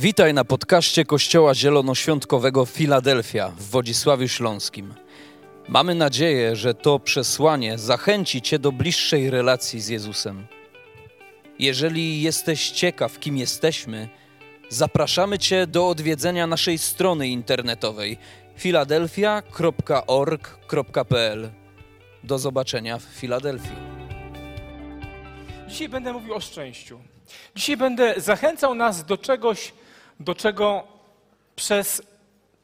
Witaj na podcaście Kościoła Zielonoświątkowego Filadelfia w Wodzisławiu Śląskim. Mamy nadzieję, że to przesłanie zachęci Cię do bliższej relacji z Jezusem. Jeżeli jesteś ciekaw, kim jesteśmy, zapraszamy Cię do odwiedzenia naszej strony internetowej filadelfia.org.pl. Do zobaczenia w Filadelfii. Dzisiaj będę mówił o szczęściu. Dzisiaj będę zachęcał nas do czegoś, do czego przez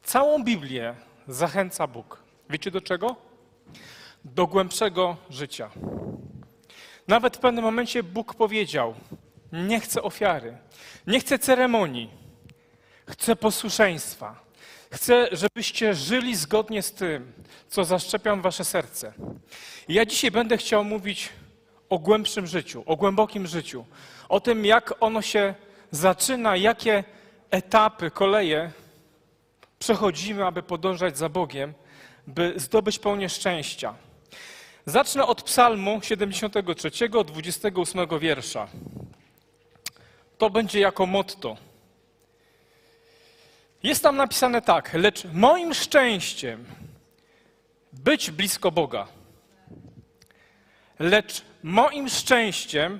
całą Biblię zachęca Bóg. Wiecie do czego? Do głębszego życia. Nawet w pewnym momencie Bóg powiedział: Nie chcę ofiary, nie chcę ceremonii, chcę posłuszeństwa. Chcę, żebyście żyli zgodnie z tym, co zaszczepiam wasze serce. Ja dzisiaj będę chciał mówić o głębszym życiu, o głębokim życiu, o tym, jak ono się zaczyna, jakie etapy, koleje przechodzimy, aby podążać za Bogiem, by zdobyć pełnię szczęścia. Zacznę od Psalmu 73, 28 wiersza. To będzie jako motto. Jest tam napisane tak: Lecz moim szczęściem być blisko Boga. Lecz moim szczęściem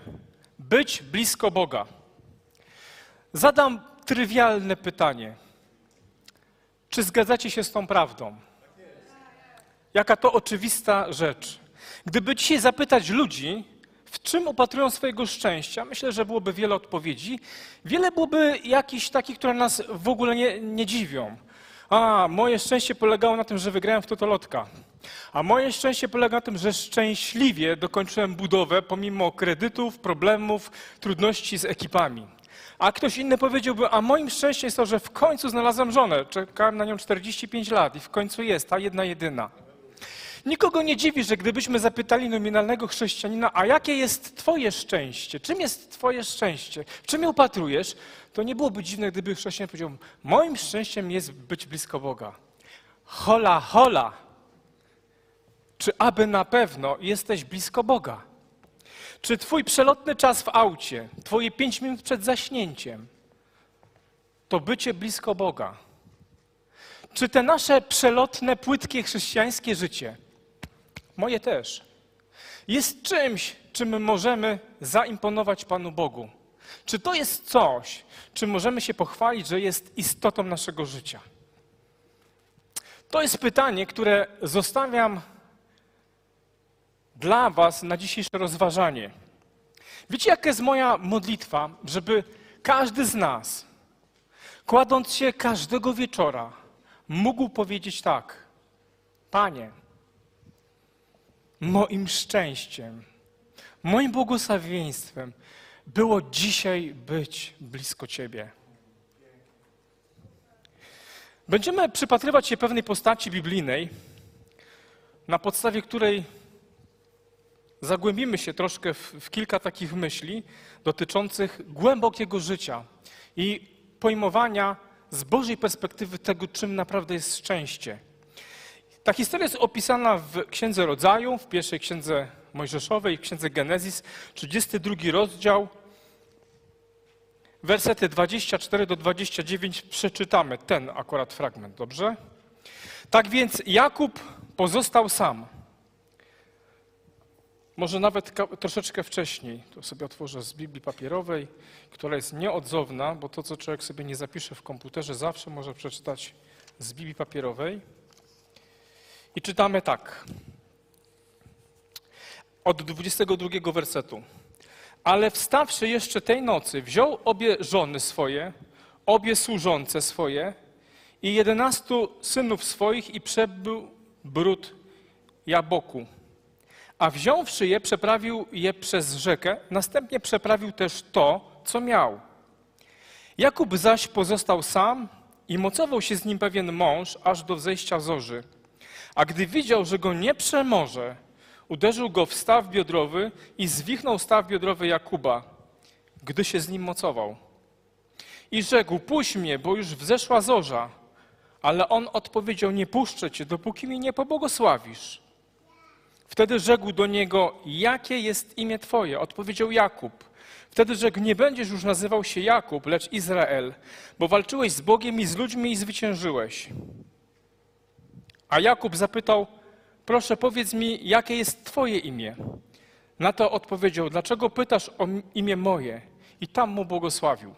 być blisko Boga. Zadam trywialne pytanie. Czy zgadzacie się z tą prawdą? Jaka to oczywista rzecz. Gdyby dzisiaj zapytać ludzi, w czym upatrują swojego szczęścia, myślę, że byłoby wiele odpowiedzi. Wiele byłoby jakichś takich, które nas w ogóle nie, nie dziwią. A, moje szczęście polegało na tym, że wygrałem w totolotka. A moje szczęście polega na tym, że szczęśliwie dokończyłem budowę pomimo kredytów, problemów, trudności z ekipami. A ktoś inny powiedziałby, a moim szczęściem jest to, że w końcu znalazłem żonę. Czekałem na nią 45 lat i w końcu jest, ta jedna jedyna. Nikogo nie dziwi, że gdybyśmy zapytali nominalnego chrześcijanina, a jakie jest Twoje szczęście? Czym jest Twoje szczęście? W czym je upatrujesz? To nie byłoby dziwne, gdyby chrześcijanin powiedział, moim szczęściem jest być blisko Boga. Hola, hola. Czy aby na pewno jesteś blisko Boga? Czy Twój przelotny czas w aucie, Twoje pięć minut przed zaśnięciem, to bycie blisko Boga? Czy te nasze przelotne, płytkie chrześcijańskie życie, moje też, jest czymś, czym możemy zaimponować Panu Bogu? Czy to jest coś, czym możemy się pochwalić, że jest istotą naszego życia? To jest pytanie, które zostawiam dla Was na dzisiejsze rozważanie. Wiecie, jaka jest moja modlitwa, żeby każdy z nas, kładąc się każdego wieczora, mógł powiedzieć tak: Panie, moim szczęściem, moim błogosławieństwem było dzisiaj być blisko Ciebie. Będziemy przypatrywać się pewnej postaci biblijnej, na podstawie której zagłębimy się troszkę w, w, kilka takich myśli dotyczących głębokiego życia i pojmowania z Bożej perspektywy tego, czym naprawdę jest szczęście. Ta historia jest opisana w Księdze Rodzaju, w pierwszej Księdze Mojżeszowej, w Księdze Genezis, 32 rozdział, wersety 24 do 29 przeczytamy ten akurat fragment, dobrze? Tak więc Jakub pozostał sam. Może nawet troszeczkę wcześniej, to sobie otworzę z Biblii papierowej, która jest nieodzowna, bo to, co człowiek sobie nie zapisze w komputerze, zawsze może przeczytać z Biblii papierowej. I czytamy tak. Od 22 wersetu. Ale wstawszy jeszcze tej nocy, wziął obie żony swoje, obie służące swoje i jedenastu synów swoich i przebył brud Jaboku. A wziąwszy je, przeprawił je przez rzekę, następnie przeprawił też to, co miał. Jakub zaś pozostał sam i mocował się z nim pewien mąż aż do wzejścia zorzy. A gdy widział, że go nie przemoże, uderzył go w staw biodrowy i zwichnął staw biodrowy Jakuba, gdy się z nim mocował. I rzekł, puść mnie, bo już wzeszła zorza. Ale on odpowiedział, nie puszczę cię, dopóki mi nie pobłogosławisz. Wtedy rzekł do niego, jakie jest imię twoje? Odpowiedział Jakub. Wtedy rzekł, nie będziesz już nazywał się Jakub, lecz Izrael, bo walczyłeś z Bogiem i z ludźmi i zwyciężyłeś. A Jakub zapytał, proszę powiedz mi, jakie jest twoje imię? Na to odpowiedział, dlaczego pytasz o imię moje? I tam mu błogosławił.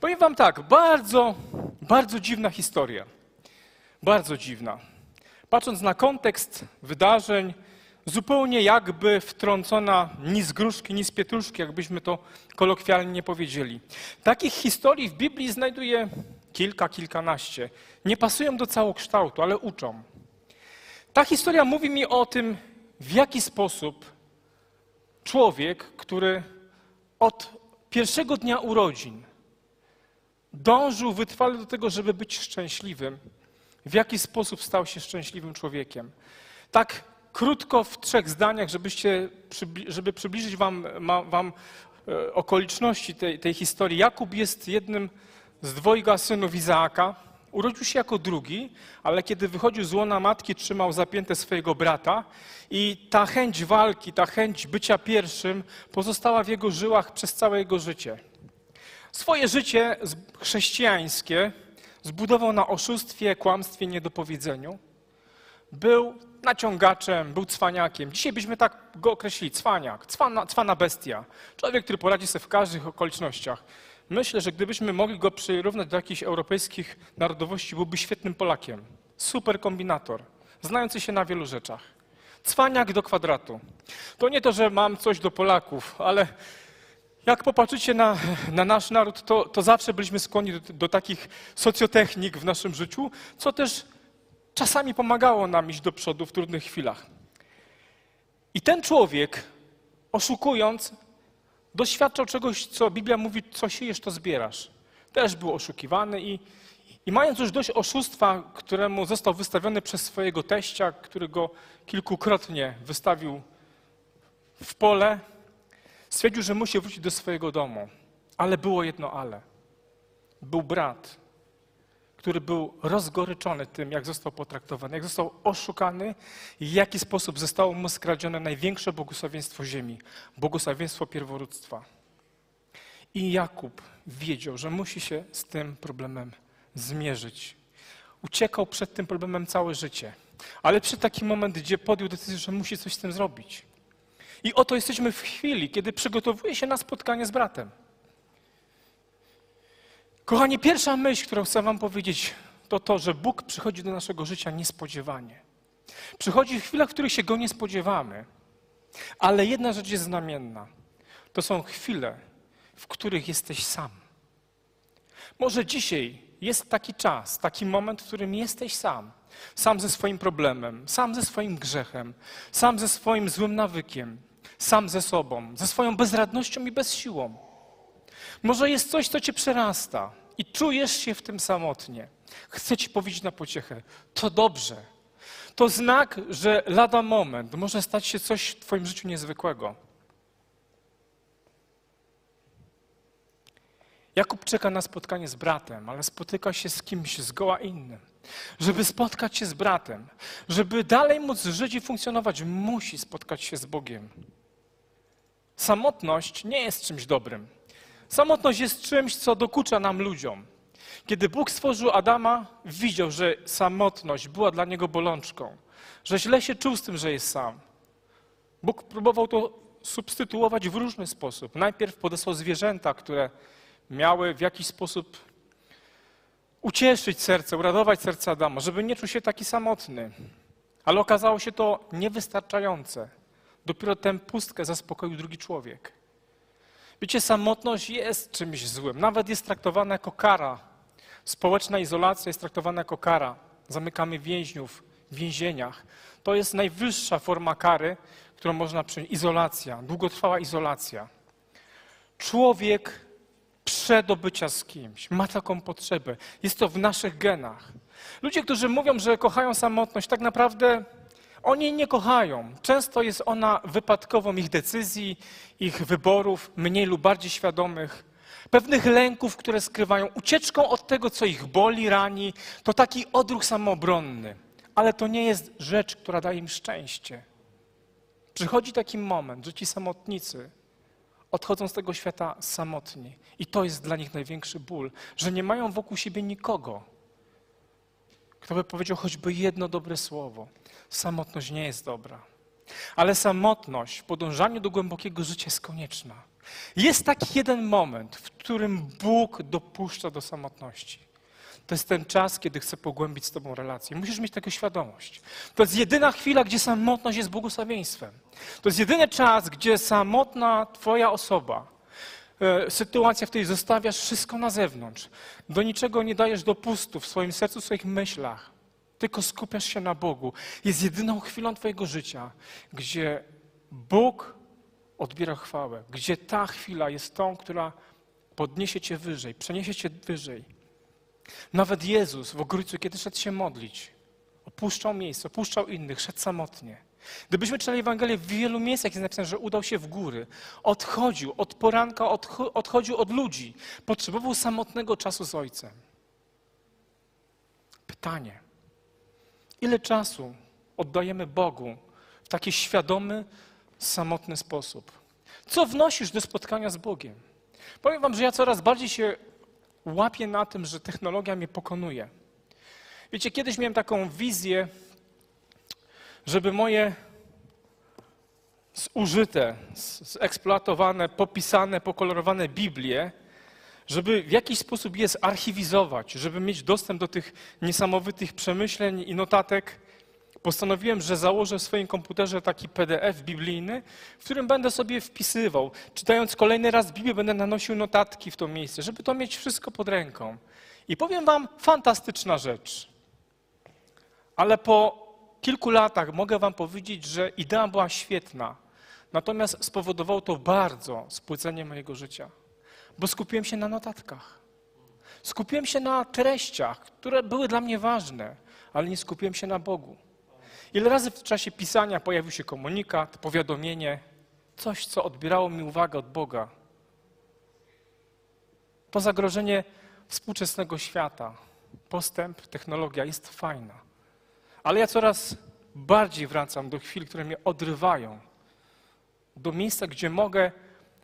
Powiem wam tak, bardzo, bardzo dziwna historia. Bardzo dziwna. Patrząc na kontekst wydarzeń, zupełnie jakby wtrącona ni z gruszki, ni z pietruszki, jakbyśmy to kolokwialnie powiedzieli. Takich historii w Biblii znajduję kilka, kilkanaście. Nie pasują do całokształtu, ale uczą. Ta historia mówi mi o tym, w jaki sposób człowiek, który od pierwszego dnia urodzin dążył wytrwale do tego, żeby być szczęśliwym, w jaki sposób stał się szczęśliwym człowiekiem. Tak krótko w trzech zdaniach, żebyście, żeby przybliżyć wam, wam e, okoliczności tej, tej historii. Jakub jest jednym z dwojga synów Izaaka. Urodził się jako drugi, ale kiedy wychodził z łona matki, trzymał zapięte swojego brata i ta chęć walki, ta chęć bycia pierwszym pozostała w jego żyłach przez całe jego życie. Swoje życie chrześcijańskie zbudował na oszustwie, kłamstwie, niedopowiedzeniu. Był naciągaczem, był cwaniakiem. Dzisiaj byśmy tak go określili, cwaniak, cwana, cwana bestia. Człowiek, który poradzi sobie w każdych okolicznościach. Myślę, że gdybyśmy mogli go przyrównać do jakichś europejskich narodowości, byłby świetnym Polakiem. Super kombinator, znający się na wielu rzeczach. Cwaniak do kwadratu. To nie to, że mam coś do Polaków, ale jak popatrzycie na, na nasz naród, to, to, zawsze byliśmy skłonni do, do takich socjotechnik w naszym życiu, co też czasami pomagało nam iść do przodu w trudnych chwilach. I ten człowiek, oszukując, doświadczał czegoś, co Biblia mówi, co siejesz, to zbierasz. Też był oszukiwany i, i mając już dość oszustwa, któremu został wystawiony przez swojego teścia, który go kilkukrotnie wystawił w pole, stwierdził, że musi wrócić do swojego domu. Ale było jedno ale. Był brat, który był rozgoryczony tym, jak został potraktowany, jak został oszukany i w jaki sposób zostało mu skradzione największe błogosławieństwo ziemi błogosławieństwo pierworództwa. I Jakub wiedział, że musi się z tym problemem zmierzyć. Uciekał przed tym problemem całe życie, ale przy takim moment, gdzie podjął decyzję, że musi coś z tym zrobić. I oto jesteśmy w chwili, kiedy przygotowuje się na spotkanie z bratem. Kochani, pierwsza myśl, którą chcę Wam powiedzieć, to to, że Bóg przychodzi do naszego życia niespodziewanie. Przychodzi w chwilach, w których się Go nie spodziewamy. Ale jedna rzecz jest znamienna. To są chwile, w których jesteś sam. Może dzisiaj jest taki czas, taki moment, w którym jesteś sam. Sam ze swoim problemem, sam ze swoim grzechem, sam ze swoim złym nawykiem, sam ze sobą, ze swoją bezradnością i bezsiłą. Może jest coś, co cię przerasta i czujesz się w tym samotnie. Chcę ci powiedzieć na pociechę, to dobrze. To znak, że lada moment może stać się coś w twoim życiu niezwykłego. Jakub czeka na spotkanie z bratem, ale spotyka się z kimś zgoła innym. Żeby spotkać się z bratem, żeby dalej móc żyć i funkcjonować, musi spotkać się z Bogiem. Samotność nie jest czymś dobrym. Samotność jest czymś, co dokucza nam ludziom. Kiedy Bóg stworzył Adama, widział, że samotność była dla niego bolączką, że źle się czuł z tym, że jest sam. Bóg próbował to substytuować w różny sposób. Najpierw podesłał zwierzęta, które miały w jakiś sposób ucieszyć serce, uradować serce Adama, żeby nie czuł się taki samotny. Ale okazało się to niewystarczające. Dopiero tę pustkę zaspokoił drugi człowiek. Wiecie, samotność jest czymś złym. Nawet jest traktowana jako kara. Społeczna izolacja jest traktowana jako kara. Zamykamy więźniów w więzieniach. To jest najwyższa forma kary, którą można przyjąć. Izolacja, długotrwała izolacja. Człowiek przedobycia z kimś ma taką potrzebę. Jest to w naszych genach. Ludzie, którzy mówią, że kochają samotność, tak naprawdę oni nie kochają. Często jest ona wypadkową ich decyzji, ich wyborów, mniej lub bardziej świadomych, pewnych lęków, które skrywają, ucieczką od tego, co ich boli, rani. To taki odruch samoobronny. Ale to nie jest rzecz, która daje im szczęście. Przychodzi taki moment, że ci samotnicy odchodzą z tego świata samotni. I to jest dla nich największy ból, że nie mają wokół siebie nikogo, kto by powiedział choćby jedno dobre słowo. Samotność nie jest dobra. Ale samotność w podążaniu do głębokiego życia jest konieczna. Jest taki jeden moment, w którym Bóg dopuszcza do samotności. To jest ten czas, kiedy chce pogłębić z Tobą relację. Musisz mieć tego świadomość. To jest jedyna chwila, gdzie samotność jest błogosławieństwem. To jest jedyny czas, gdzie samotna Twoja osoba, sytuacja, w której zostawiasz wszystko na zewnątrz, do niczego nie dajesz dopustu w swoim sercu, w swoich myślach, tylko skupiasz się na Bogu. Jest jedyną chwilą Twojego życia, gdzie Bóg odbiera chwałę, gdzie ta chwila jest tą, która podniesie Cię wyżej, przeniesie Cię wyżej. Nawet Jezus w ogrójcu, kiedy szedł się modlić, opuszczał miejsce, opuszczał innych, szedł samotnie. Gdybyśmy czytali Ewangelię, w wielu miejscach jest napisane, że udał się w góry. Odchodził od poranka, odcho- odchodził od ludzi. Potrzebował samotnego czasu z Ojcem. Pytanie. Ile czasu oddajemy Bogu w taki świadomy, samotny sposób? Co wnosisz do spotkania z Bogiem? Powiem wam, że ja coraz bardziej się łapię na tym, że technologia mnie pokonuje. Wiecie, kiedyś miałem taką wizję, żeby moje zużyte, zeksploatowane, popisane, pokolorowane Biblie, żeby w jakiś sposób je zarchiwizować, żeby mieć dostęp do tych niesamowitych przemyśleń i notatek, postanowiłem, że założę w swoim komputerze taki PDF biblijny, w którym będę sobie wpisywał. Czytając kolejny raz Biblię, będę nanosił notatki w to miejsce, żeby to mieć wszystko pod ręką. I powiem Wam, fantastyczna rzecz. Ale po kilku latach mogę Wam powiedzieć, że idea była świetna. Natomiast spowodowało to bardzo spłycenie mojego życia, bo skupiłem się na notatkach. Skupiłem się na treściach, które były dla mnie ważne, ale nie skupiłem się na Bogu. Ile razy w czasie pisania pojawił się komunikat, powiadomienie, coś, co odbierało mi uwagę od Boga. To zagrożenie współczesnego świata, postęp, technologia jest fajna. Ale ja coraz bardziej wracam do chwil, które mnie odrywają, do miejsca, gdzie mogę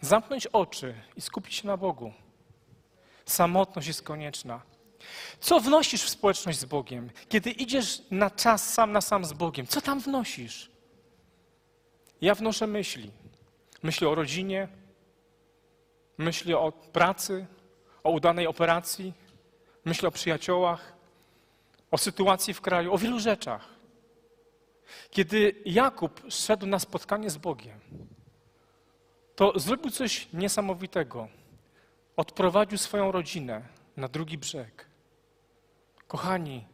zamknąć oczy i skupić się na Bogu. Samotność jest konieczna. Co wnosisz w społeczność z Bogiem? Kiedy idziesz na czas sam na sam z Bogiem, co tam wnosisz? Ja wnoszę myśli. Myśli o rodzinie, myśli o pracy, o udanej operacji, myśli o przyjaciołach, o sytuacji w kraju, o wielu rzeczach. Kiedy Jakub szedł na spotkanie z Bogiem, to zrobił coś niesamowitego. Odprowadził swoją rodzinę na drugi brzeg. Kochani,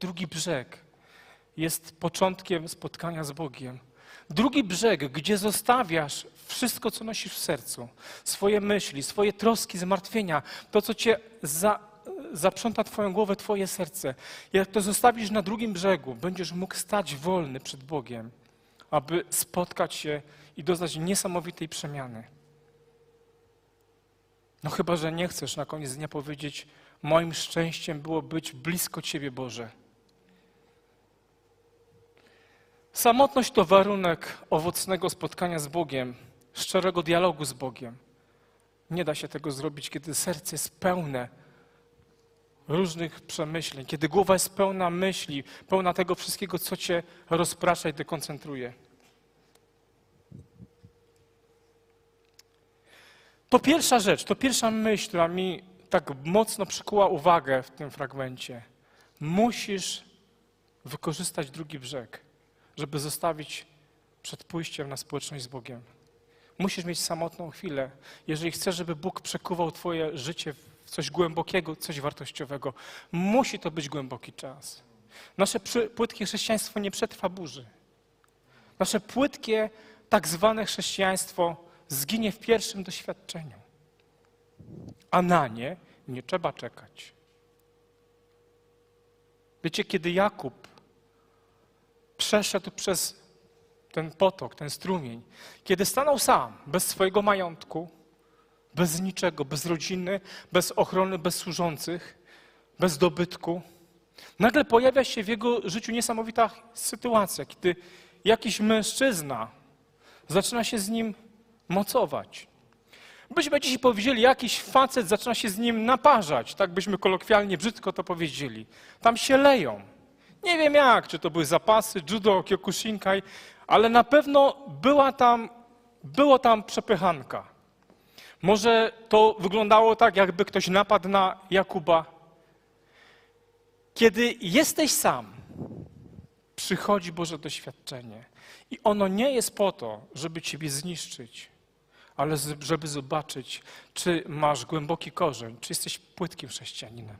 drugi brzeg jest początkiem spotkania z Bogiem. Drugi brzeg, gdzie zostawiasz wszystko, co nosisz w sercu, swoje myśli, swoje troski, zmartwienia, to, co cię za, zaprząta Twoją głowę, Twoje serce. Jak to zostawisz na drugim brzegu, będziesz mógł stać wolny przed Bogiem, aby spotkać się i doznać niesamowitej przemiany. No chyba, że nie chcesz na koniec dnia powiedzieć, moim szczęściem było być blisko Ciebie, Boże. Samotność to warunek owocnego spotkania z Bogiem, szczerego dialogu z Bogiem. Nie da się tego zrobić, kiedy serce jest pełne różnych przemyśleń, kiedy głowa jest pełna myśli, pełna tego wszystkiego, co cię rozprasza i dekoncentruje. To pierwsza rzecz, to pierwsza myśl, która mi tak mocno przykuła uwagę w tym fragmencie. Musisz wykorzystać drugi brzeg, żeby zostawić przed pójściem na społeczność z Bogiem. Musisz mieć samotną chwilę. Jeżeli chcesz, żeby Bóg przekuwał Twoje życie w coś głębokiego, coś wartościowego, musi to być głęboki czas. Nasze płytkie chrześcijaństwo nie przetrwa burzy. Nasze płytkie, tak zwane chrześcijaństwo zginie w pierwszym doświadczeniu. A na nie nie trzeba czekać. Wiecie, kiedy Jakub przeszedł przez ten potok, ten strumień, kiedy stanął sam, bez swojego majątku, bez niczego, bez rodziny, bez ochrony, bez służących, bez dobytku, nagle pojawia się w jego życiu niesamowita sytuacja, kiedy jakiś mężczyzna zaczyna się z nim mocować. Byśmy dzisiaj powiedzieli, jakiś facet zaczyna się z nim naparzać, tak byśmy kolokwialnie brzydko to powiedzieli. Tam się leją. Nie wiem jak, czy to były zapasy, judo, kyokushinkai, ale na pewno była tam, było tam przepychanka. Może to wyglądało tak, jakby ktoś napadł na Jakuba. Kiedy jesteś sam, przychodzi Boże doświadczenie. I ono nie jest po to, żeby Ciebie zniszczyć, ale żeby zobaczyć, czy masz głęboki korzeń, czy jesteś płytkim chrześcijaninem.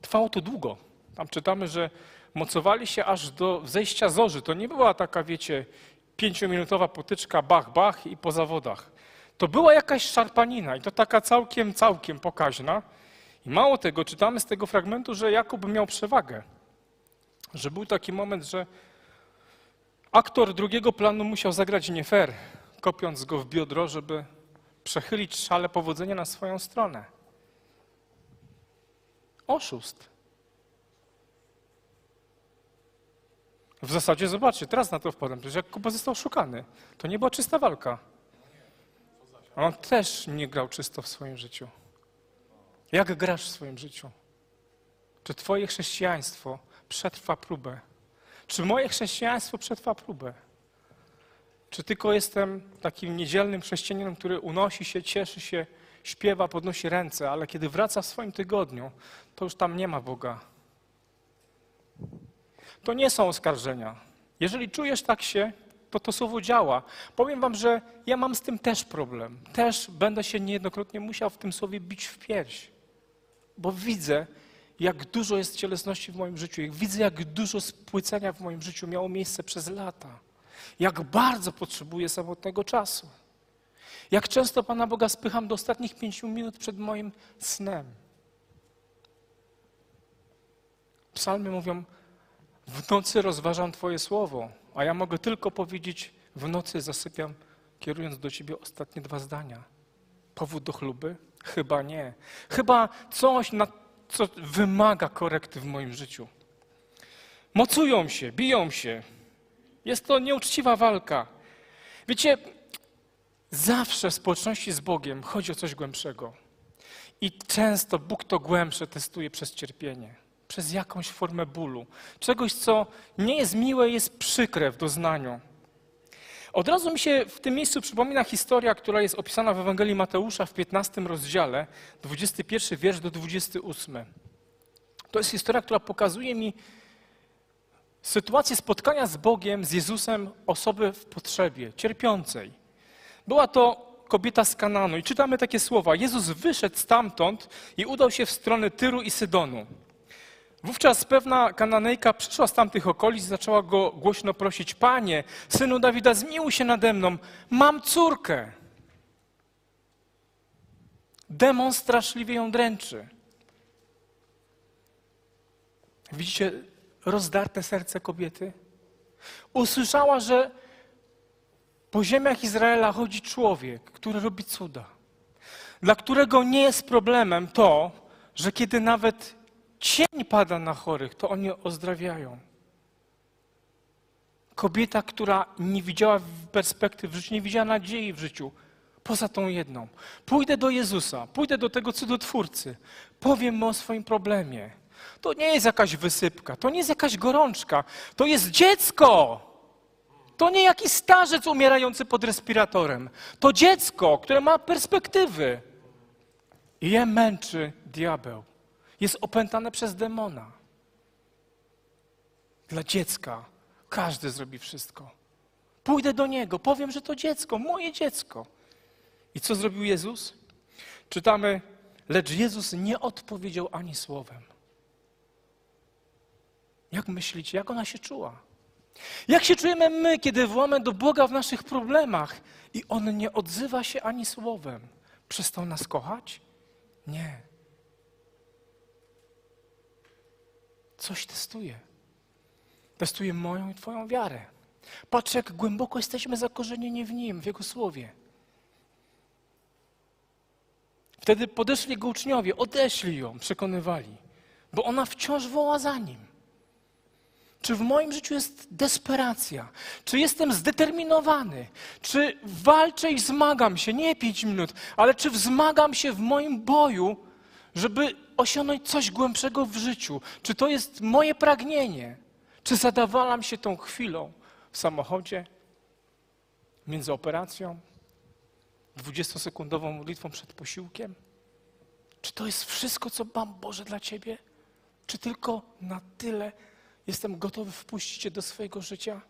Trwało to długo. Tam czytamy, że mocowali się aż do zejścia zorzy. To nie była taka, wiecie, pięciominutowa potyczka, bach, bach i po zawodach. To była jakaś szarpanina i to taka całkiem, całkiem pokaźna. I mało tego, czytamy z tego fragmentu, że Jakub miał przewagę. Że był taki moment, że aktor drugiego planu musiał zagrać nie fair, kopiąc go w biodro, żeby przechylić szale powodzenia na swoją stronę. Oszust. W zasadzie zobaczcie, teraz na to wpadłem, przecież jak Kuba został szukany, to nie była czysta walka. On też nie grał czysto w swoim życiu. Jak grasz w swoim życiu? Czy twoje chrześcijaństwo przetrwa próbę? Czy moje chrześcijaństwo przetrwa próbę? Czy tylko jestem takim niedzielnym chrześcijaninem, który unosi się, cieszy się, śpiewa, podnosi ręce, ale kiedy wraca w swoim tygodniu, to już tam nie ma Boga. To nie są oskarżenia. Jeżeli czujesz tak się, to to słowo działa. Powiem wam, że ja mam z tym też problem. Też będę się niejednokrotnie musiał w tym słowie bić w pierś. Bo widzę, jak dużo jest cielesności w moim życiu. Widzę, jak dużo spłycenia w moim życiu miało miejsce przez lata. Jak bardzo potrzebuję samotnego czasu. Jak często Pana Boga spycham do ostatnich pięciu minut przed moim snem. Psalmy mówią, w nocy rozważam Twoje słowo, a ja mogę tylko powiedzieć, w nocy zasypiam, kierując do Ciebie ostatnie dwa zdania. Powód do chluby? Chyba nie. Chyba coś, na co wymaga korekty w moim życiu. Mocują się, biją się. Jest to nieuczciwa walka. Wiecie, zawsze w społeczności z Bogiem chodzi o coś głębszego. I często Bóg to głębsze testuje przez cierpienie przez jakąś formę bólu. Czegoś, co nie jest miłe, jest przykre w doznaniu. Od razu mi się w tym miejscu przypomina historia, która jest opisana w Ewangelii Mateusza w 15 rozdziale, 21 wiersz do 28. To jest historia, która pokazuje mi sytuację spotkania z Bogiem, z Jezusem osoby w potrzebie, cierpiącej. Była to kobieta z Kananu i czytamy takie słowa. Jezus wyszedł stamtąd i udał się w stronę Tyru i Sydonu. Wówczas pewna Kananejka przyszła z tamtych okolic i zaczęła go głośno prosić: Panie, synu Dawida, zmiłuj się nade mną, mam córkę. Demon straszliwie ją dręczy. Widzicie rozdarte serce kobiety? Usłyszała, że po ziemiach Izraela chodzi człowiek, który robi cuda, dla którego nie jest problemem to, że kiedy nawet cień pada na chorych, to oni ozdrawiają. Kobieta, która nie widziała perspektyw w życiu, nie widziała nadziei w życiu, poza tą jedną. Pójdę do Jezusa, pójdę do tego cudotwórcy, powiem mu o swoim problemie. To nie jest jakaś wysypka, to nie jest jakaś gorączka, to jest dziecko. To nie jakiś starzec umierający pod respiratorem. To dziecko, które ma perspektywy. I je męczy diabeł jest opętane przez demona. Dla dziecka każdy zrobi wszystko. Pójdę do niego, powiem, że to dziecko, moje dziecko. I co zrobił Jezus? Czytamy, lecz Jezus nie odpowiedział ani słowem. Jak myślicie, jak ona się czuła? Jak się czujemy my, kiedy wołamy do Boga w naszych problemach i On nie odzywa się ani słowem? Przestał nas kochać? Nie. Coś testuje. Testuje moją i Twoją wiarę. Patrz, jak głęboko jesteśmy zakorzenieni w Nim, w Jego Słowie. Wtedy podeszli Jego uczniowie, odeszli ją, przekonywali, bo ona wciąż woła za Nim. Czy w moim życiu jest desperacja? Czy jestem zdeterminowany? Czy walczę i zmagam się, nie pięć minut, ale czy wzmagam się w moim boju, żeby osiągnąć coś głębszego w życiu? Czy to jest moje pragnienie? Czy zadawalam się tą chwilą w samochodzie, między operacją, 20-sekundową modlitwą przed posiłkiem? Czy to jest wszystko, co mam Boże dla Ciebie? Czy tylko na tyle jestem gotowy wpuścić Cię do swojego życia?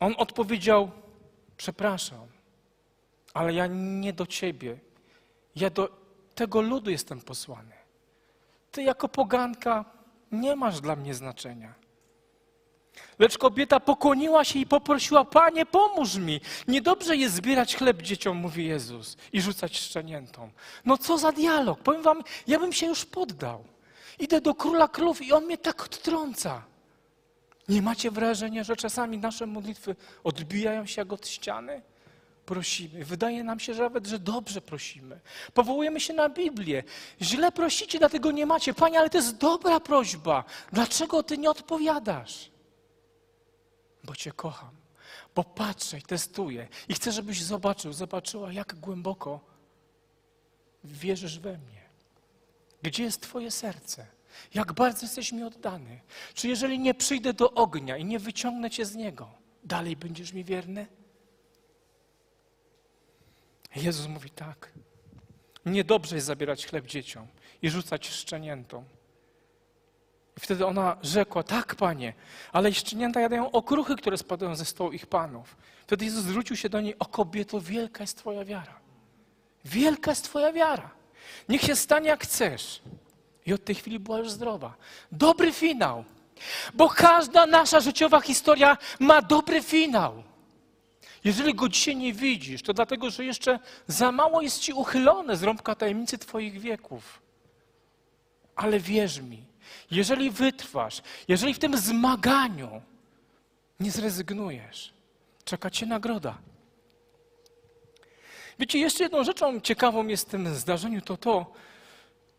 On odpowiedział: Przepraszam, ale ja nie do Ciebie. Ja do tego ludu jestem posłany. Ty jako poganka nie masz dla mnie znaczenia. Lecz kobieta pokłoniła się i poprosiła, Panie, pomóż mi. Niedobrze jest zbierać chleb dzieciom, mówi Jezus, i rzucać szczeniętom. No co za dialog? Powiem wam, ja bym się już poddał. Idę do króla królów i on mnie tak odtrąca. Nie macie wrażenia, że czasami nasze modlitwy odbijają się jak od ściany? Prosimy. Wydaje nam się że nawet, że dobrze prosimy. Powołujemy się na Biblię. Źle prosicie, dlatego nie macie. Panie, ale to jest dobra prośba. Dlaczego ty nie odpowiadasz? Bo Cię kocham, bo patrzę i testuję i chcę, żebyś zobaczył, zobaczyła, jak głęboko wierzysz we mnie. Gdzie jest Twoje serce? Jak bardzo jesteś mi oddany? Czy jeżeli nie przyjdę do ognia i nie wyciągnę Cię z niego, dalej będziesz mi wierny? Jezus mówi tak. Niedobrze jest zabierać chleb dzieciom i rzucać szczeniętom. I wtedy ona rzekła, tak panie, ale szczenięta jadają okruchy, które spadają ze stołu ich panów. Wtedy Jezus zwrócił się do niej, o kobieto, wielka jest twoja wiara. Wielka jest twoja wiara. Niech się stanie jak chcesz. I od tej chwili była już zdrowa. Dobry finał. Bo każda nasza życiowa historia ma dobry finał. Jeżeli go dzisiaj nie widzisz, to dlatego, że jeszcze za mało jest ci uchylone z rąbka tajemnicy twoich wieków. Ale wierz mi, jeżeli wytrwasz, jeżeli w tym zmaganiu nie zrezygnujesz, czeka cię nagroda. Wiecie, jeszcze jedną rzeczą ciekawą jest w tym zdarzeniu to to,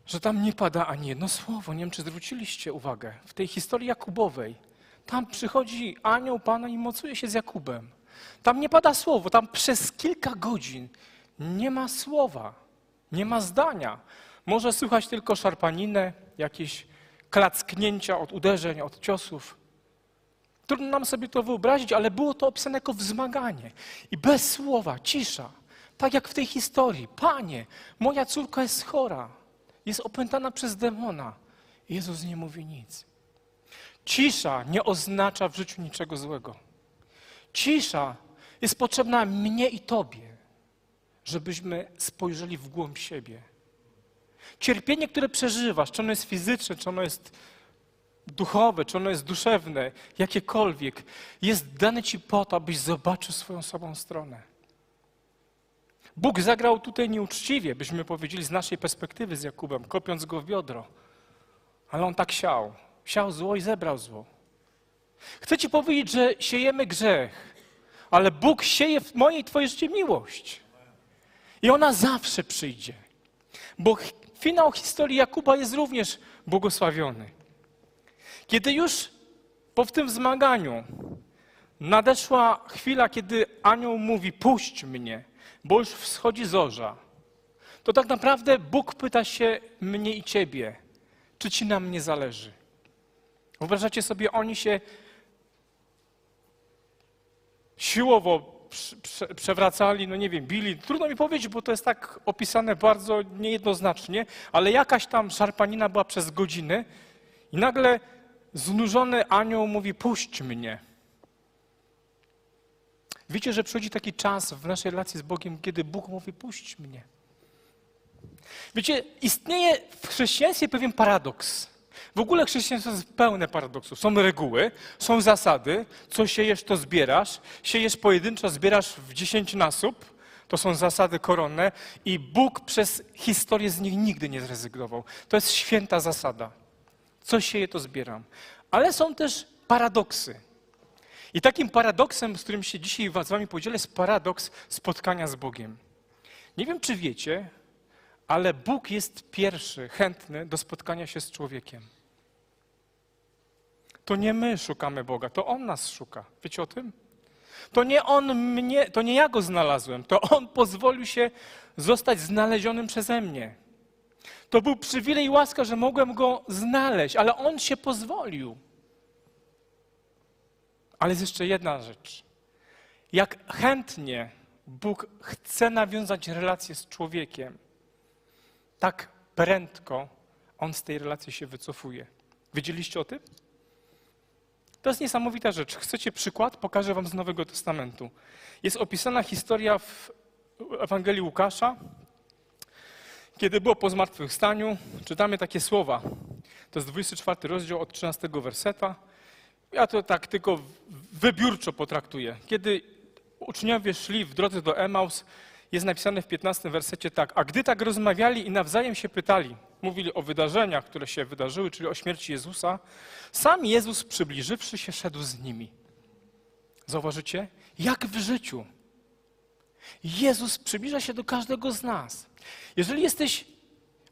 że tam nie pada ani jedno słowo. Nie wiem, czy zwróciliście uwagę. W tej historii Jakubowej, tam przychodzi anioł Pana i mocuje się z Jakubem. Tam nie pada słowo, tam przez kilka godzin nie ma słowa, nie ma zdania. Może słychać tylko szarpaninę, jakieś klacknięcia od uderzeń, od ciosów. Trudno nam sobie to wyobrazić, ale było to opisane jako wzmaganie. I bez słowa, cisza. Tak jak w tej historii. Panie, moja córka jest chora. Jest opętana przez demona. Jezus nie mówi nic. Cisza nie oznacza w życiu niczego złego. Cisza jest potrzebna mnie i Tobie, żebyśmy spojrzeli w głąb siebie Cierpienie, które przeżywasz, czy ono jest fizyczne, czy ono jest duchowe, czy ono jest duszewne, jakiekolwiek, jest dane ci po to, abyś zobaczył swoją sobą stronę. Bóg zagrał tutaj nieuczciwie, byśmy powiedzieli z naszej perspektywy z Jakubem, kopiąc go w biodro. Ale on tak siał. Siał zło i zebrał zło. Chcę ci powiedzieć, że siejemy grzech, ale Bóg sieje w mojej i twojej życie miłość. I ona zawsze przyjdzie. Bo finał historii Jakuba jest również błogosławiony. Kiedy już po tym zmaganiu nadeszła chwila, kiedy anioł mówi: Puść mnie, bo już wschodzi zorza, to tak naprawdę Bóg pyta się mnie i ciebie, czy ci na mnie zależy. Wyobrażacie sobie, oni się siłowo przewracali, no nie wiem, bili. Trudno mi powiedzieć, bo to jest tak opisane bardzo niejednoznacznie, ale jakaś tam szarpanina była przez godziny i nagle znużony anioł mówi, puść mnie. Wiecie, że przychodzi taki czas w naszej relacji z Bogiem, kiedy Bóg mówi, puść mnie. Wiecie, istnieje w chrześcijaństwie pewien paradoks. W ogóle chrześcijaństwo jest pełne paradoksów. Są reguły, są zasady. Co siejesz, to zbierasz. Siejesz pojedynczo, zbierasz w dziesięcionasób. To są zasady koronne i Bóg przez historię z nich nigdy nie zrezygnował. To jest święta zasada. Co sieję, to zbieram. Ale są też paradoksy. I takim paradoksem, z którym się dzisiaj z wami podzielę, jest paradoks spotkania z Bogiem. Nie wiem, czy wiecie, ale Bóg jest pierwszy, chętny do spotkania się z człowiekiem. To nie my szukamy Boga, to On nas szuka. Wiecie o tym? To nie On mnie, to nie ja go znalazłem, to On pozwolił się zostać znalezionym przeze mnie. To był przywilej i łaska, że mogłem go znaleźć, ale On się pozwolił. Ale jest jeszcze jedna rzecz. Jak chętnie Bóg chce nawiązać relację z człowiekiem, tak prędko On z tej relacji się wycofuje. Wiedzieliście o tym? To jest niesamowita rzecz. Chcecie przykład? Pokażę wam z Nowego Testamentu. Jest opisana historia w Ewangelii Łukasza, kiedy było po zmartwychwstaniu. Czytamy takie słowa. To jest 24 rozdział od 13 werseta. Ja to tak tylko wybiórczo potraktuję. Kiedy uczniowie szli w drodze do Emaus, jest napisane w 15 wersecie tak. A gdy tak rozmawiali i nawzajem się pytali, mówili o wydarzeniach, które się wydarzyły, czyli o śmierci Jezusa, sam Jezus przybliżywszy się szedł z nimi. Zauważycie? Jak w życiu. Jezus przybliża się do każdego z nas. Jeżeli jesteś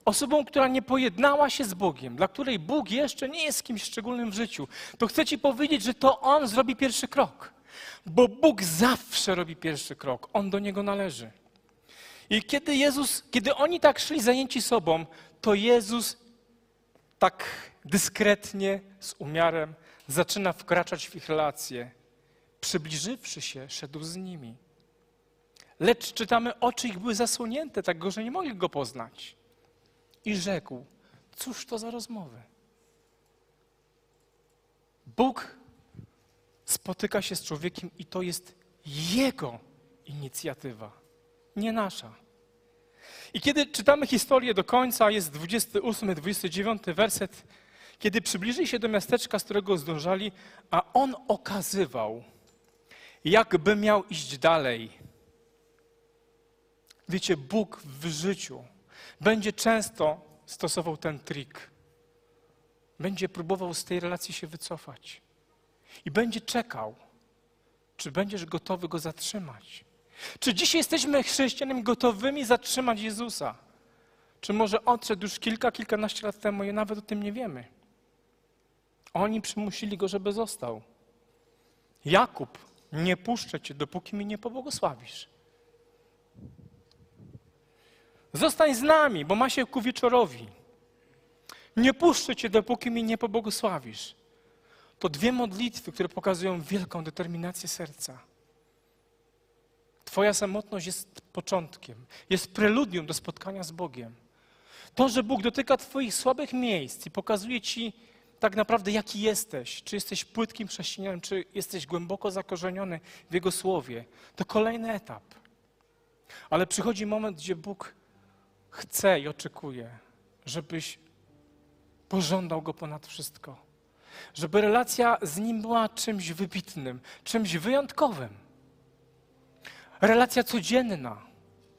osobą, która nie pojednała się z Bogiem, dla której Bóg jeszcze nie jest kimś szczególnym w życiu, to chcę Ci powiedzieć, że to On zrobi pierwszy krok. Bo Bóg zawsze robi pierwszy krok. On do Niego należy. I kiedy Jezus, kiedy oni tak szli zajęci sobą, to Jezus tak dyskretnie, z umiarem zaczyna wkraczać w ich relacje. Przybliżywszy się, szedł z nimi. Lecz czytamy, oczy ich były zasłonięte, tak go, że nie mogli go poznać. I rzekł, cóż to za rozmowy? Bóg spotyka się z człowiekiem i to jest jego inicjatywa, nie nasza. I kiedy czytamy historię do końca, jest 28, 29 werset, kiedy przybliżyli się do miasteczka, z którego zdążali, a on okazywał, jakby miał iść dalej. Wiecie, Bóg w życiu będzie często stosował ten trik. Będzie próbował z tej relacji się wycofać. I będzie czekał, czy będziesz gotowy go zatrzymać. Czy dzisiaj jesteśmy chrześcijanami gotowymi zatrzymać Jezusa? Czy może odszedł już kilka, kilkanaście lat temu i nawet o tym nie wiemy? Oni przymusili go, żeby został. Jakub, nie puszczę cię, dopóki mi nie pobłogosławisz. Zostań z nami, bo ma się ku wieczorowi. Nie puszczę cię, dopóki mi nie pobłogosławisz. To dwie modlitwy, które pokazują wielką determinację serca. Twoja samotność jest początkiem, jest preludium do spotkania z Bogiem. To, że Bóg dotyka Twoich słabych miejsc i pokazuje Ci tak naprawdę, jaki jesteś, czy jesteś płytkim chrześcijaninem, czy jesteś głęboko zakorzeniony w Jego słowie, to kolejny etap. Ale przychodzi moment, gdzie Bóg chce i oczekuje, żebyś pożądał Go ponad wszystko. Żeby relacja z Nim była czymś wybitnym, czymś wyjątkowym. Relacja codzienna.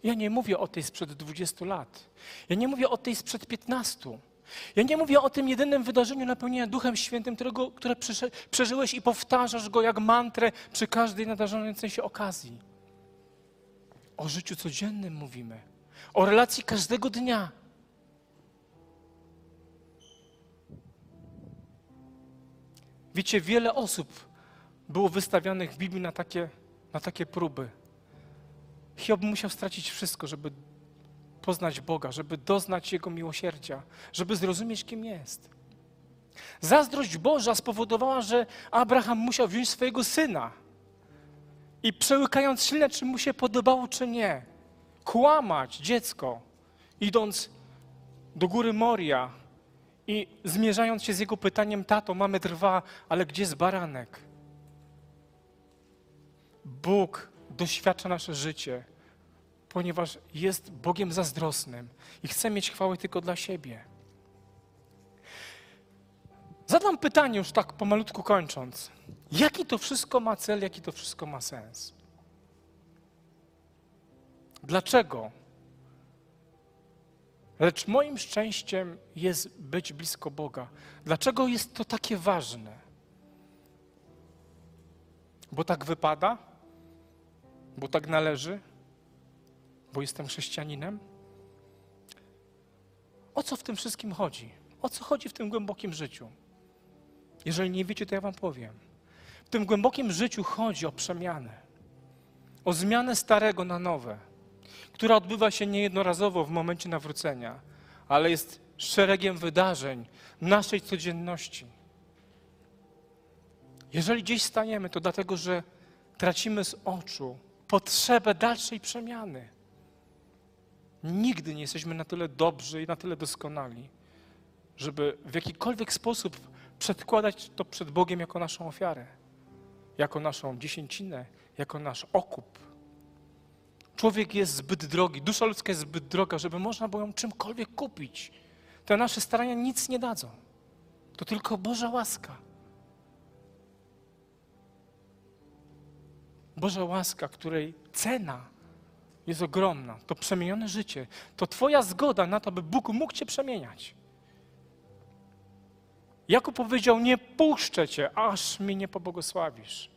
Ja nie mówię o tej sprzed 20 lat. Ja nie mówię o tej sprzed 15. Ja nie mówię o tym jedynym wydarzeniu napełnienia Duchem Świętym, którego, które przeżyłeś i powtarzasz go jak mantrę przy każdej nadarzającej się okazji. O życiu codziennym mówimy. O relacji każdego dnia. Wiecie, wiele osób było wystawianych w Biblii na takie, na takie próby. Hiob musiał stracić wszystko, żeby poznać Boga, żeby doznać Jego miłosierdzia, żeby zrozumieć, kim jest. Zazdrość Boża spowodowała, że Abraham musiał wziąć swojego syna i przełykając silne, czy mu się podobało, czy nie, kłamać dziecko, idąc do góry Moria i zmierzając się z jego pytaniem, tato, mamy drwa, ale gdzie jest baranek? Bóg doświadcza nasze życie, ponieważ jest Bogiem zazdrosnym i chce mieć chwałę tylko dla siebie. Zadam pytanie już tak pomalutku kończąc. Jaki to wszystko ma cel, jaki to wszystko ma sens? Dlaczego? Lecz moim szczęściem jest być blisko Boga. Dlaczego jest to takie ważne? Bo tak wypada? Bo tak należy? Bo jestem chrześcijaninem? O co w tym wszystkim chodzi? O co chodzi w tym głębokim życiu? Jeżeli nie wiecie, to ja wam powiem. W tym głębokim życiu chodzi o przemianę. O zmianę starego na nowe, która odbywa się niejednorazowo w momencie nawrócenia, ale jest szeregiem wydarzeń naszej codzienności. Jeżeli gdzieś staniemy, to dlatego, że tracimy z oczu potrzebę dalszej przemiany. Nigdy nie jesteśmy na tyle dobrzy i na tyle doskonali, żeby w jakikolwiek sposób przedkładać to przed Bogiem jako naszą ofiarę, jako naszą dziesięcinę, jako nasz okup. Człowiek jest zbyt drogi, dusza ludzka jest zbyt droga, żeby można było ją czymkolwiek kupić. Te nasze starania nic nie dadzą. To tylko Boża łaska. Boża łaska, której cena jest ogromna. To przemienione życie. To Twoja zgoda na to, by Bóg mógł Cię przemieniać. Jakub powiedział: Nie puszczę Cię, aż mnie nie pobłogosławisz.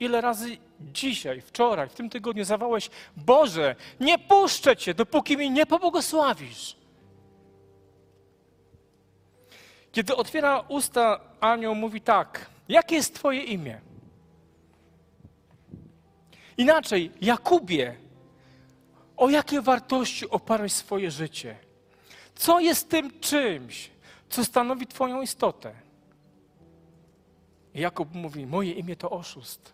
Ile razy dzisiaj, wczoraj, w tym tygodniu zawałeś: Boże, nie puszczę Cię, dopóki mi nie pobłogosławisz. Kiedy otwiera usta anioł, mówi tak: Jakie jest Twoje imię? Inaczej, Jakubie, o jakie wartości oparłeś swoje życie? Co jest tym czymś, co stanowi Twoją istotę? Jakub mówi: Moje imię to oszust.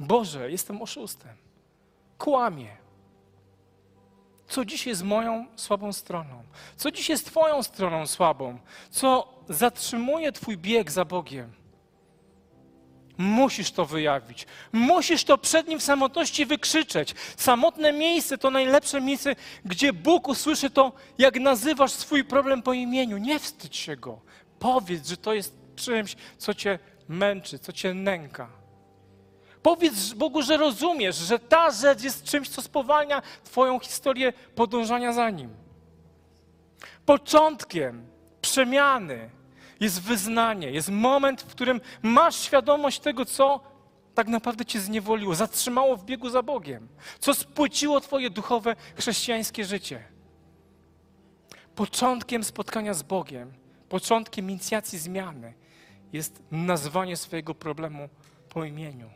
Boże, jestem oszustem. Kłamie. Co dziś jest moją słabą stroną? Co dziś jest Twoją stroną słabą? Co zatrzymuje Twój bieg za Bogiem? Musisz to wyjawić. Musisz to przed Nim w samotności wykrzyczeć. Samotne miejsce to najlepsze miejsce, gdzie Bóg usłyszy to, jak nazywasz swój problem po imieniu. Nie wstydź się Go. Powiedz, że to jest czymś, co Cię męczy, co Cię nęka. Powiedz Bogu, że rozumiesz, że ta rzecz jest czymś, co spowalnia Twoją historię podążania za Nim. Początkiem przemiany jest wyznanie, jest moment, w którym masz świadomość tego, co tak naprawdę cię zniewoliło, zatrzymało w biegu za Bogiem, co spłyciło twoje duchowe, chrześcijańskie życie. Początkiem spotkania z Bogiem, początkiem inicjacji zmiany jest nazwanie swojego problemu po imieniu.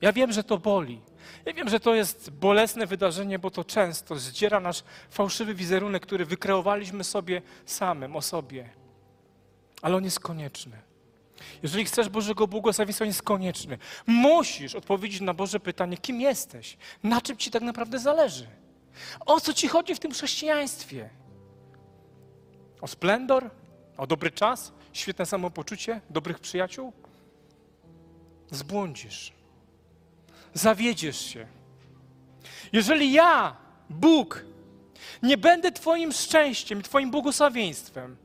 Ja wiem, że to boli. Ja wiem, że to jest bolesne wydarzenie, bo to często zdziera nasz fałszywy wizerunek, który wykreowaliśmy sobie samym, o sobie. Ale on jest konieczny. Jeżeli chcesz Bożego błogosławieństwa, on jest konieczny. Musisz odpowiedzieć na Boże pytanie, kim jesteś? Na czym ci tak naprawdę zależy? O co ci chodzi w tym chrześcijaństwie? O splendor? O dobry czas? Świetne samopoczucie? Dobrych przyjaciół? Zbłądzisz zawiedziesz się. Jeżeli ja, Bóg, nie będę Twoim szczęściem, Twoim błogosławieństwem,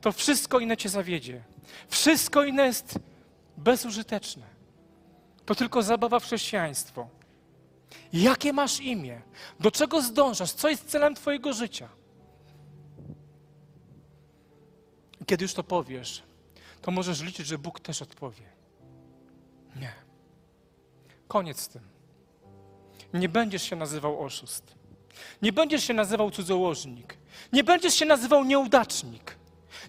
to wszystko inne Cię zawiedzie. Wszystko inne jest bezużyteczne. To tylko zabawa w chrześcijaństwo. Jakie masz imię? Do czego zdążasz? Co jest celem Twojego życia? Kiedy już to powiesz, to możesz liczyć, że Bóg też odpowie. Nie. Koniec z tym. Nie będziesz się nazywał oszust. Nie będziesz się nazywał cudzołożnik. Nie będziesz się nazywał nieudacznik.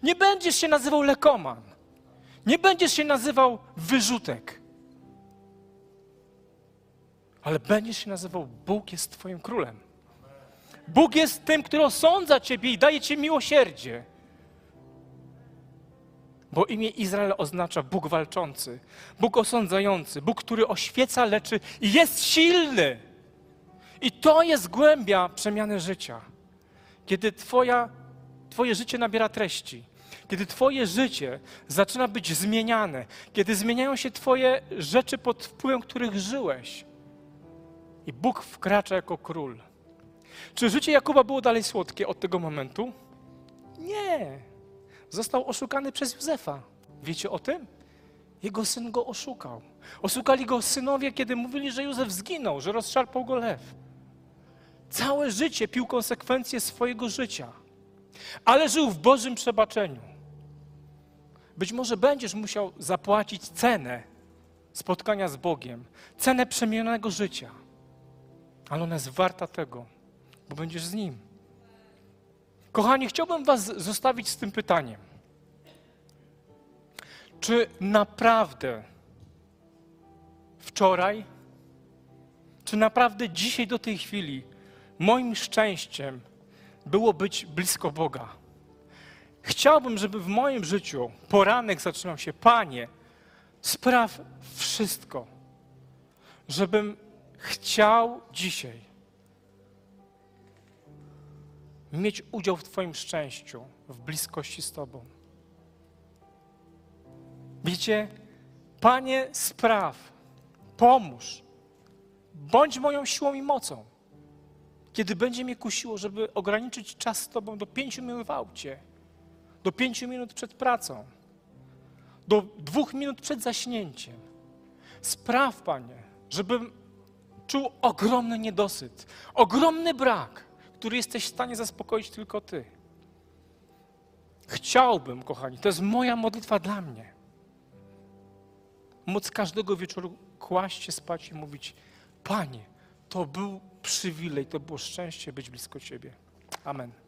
Nie będziesz się nazywał lekoman. Nie będziesz się nazywał wyrzutek. Ale będziesz się nazywał Bóg jest Twoim królem. Bóg jest tym, który osądza Ciebie i daje Ci miłosierdzie. Bo imię Izrael oznacza Bóg walczący, Bóg osądzający, Bóg, który oświeca, leczy i jest silny. I to jest głębia przemiany życia. Kiedy twoja, Twoje życie nabiera treści, kiedy Twoje życie zaczyna być zmieniane, kiedy zmieniają się Twoje rzeczy pod wpływem których żyłeś. I Bóg wkracza jako król. Czy życie Jakuba było dalej słodkie od tego momentu? Nie został oszukany przez Józefa. Wiecie o tym? Jego syn go oszukał. Oszukali go synowie, kiedy mówili, że Józef zginął, że rozszarpał go lew. Całe życie pił konsekwencje swojego życia, ale żył w Bożym przebaczeniu. Być może będziesz musiał zapłacić cenę spotkania z Bogiem, cenę przemienionego życia, ale ona jest warta tego, bo będziesz z Nim. Kochani, chciałbym Was zostawić z tym pytaniem. Czy naprawdę wczoraj, czy naprawdę dzisiaj do tej chwili moim szczęściem było być blisko Boga? Chciałbym, żeby w moim życiu poranek zaczynał się, Panie, spraw wszystko, żebym chciał dzisiaj mieć udział w Twoim szczęściu, w bliskości z Tobą. Wiecie, Panie, spraw, pomóż, bądź moją siłą i mocą. Kiedy będzie mnie kusiło, żeby ograniczyć czas z Tobą do pięciu minut w aucie, do pięciu minut przed pracą, do dwóch minut przed zaśnięciem. Spraw, Panie, żebym czuł ogromny niedosyt, ogromny brak, który jesteś w stanie zaspokoić tylko Ty. Chciałbym, kochani, to jest moja modlitwa dla mnie, móc każdego wieczoru kłaść się spać i mówić: Panie, to był przywilej, to było szczęście być blisko Ciebie. Amen.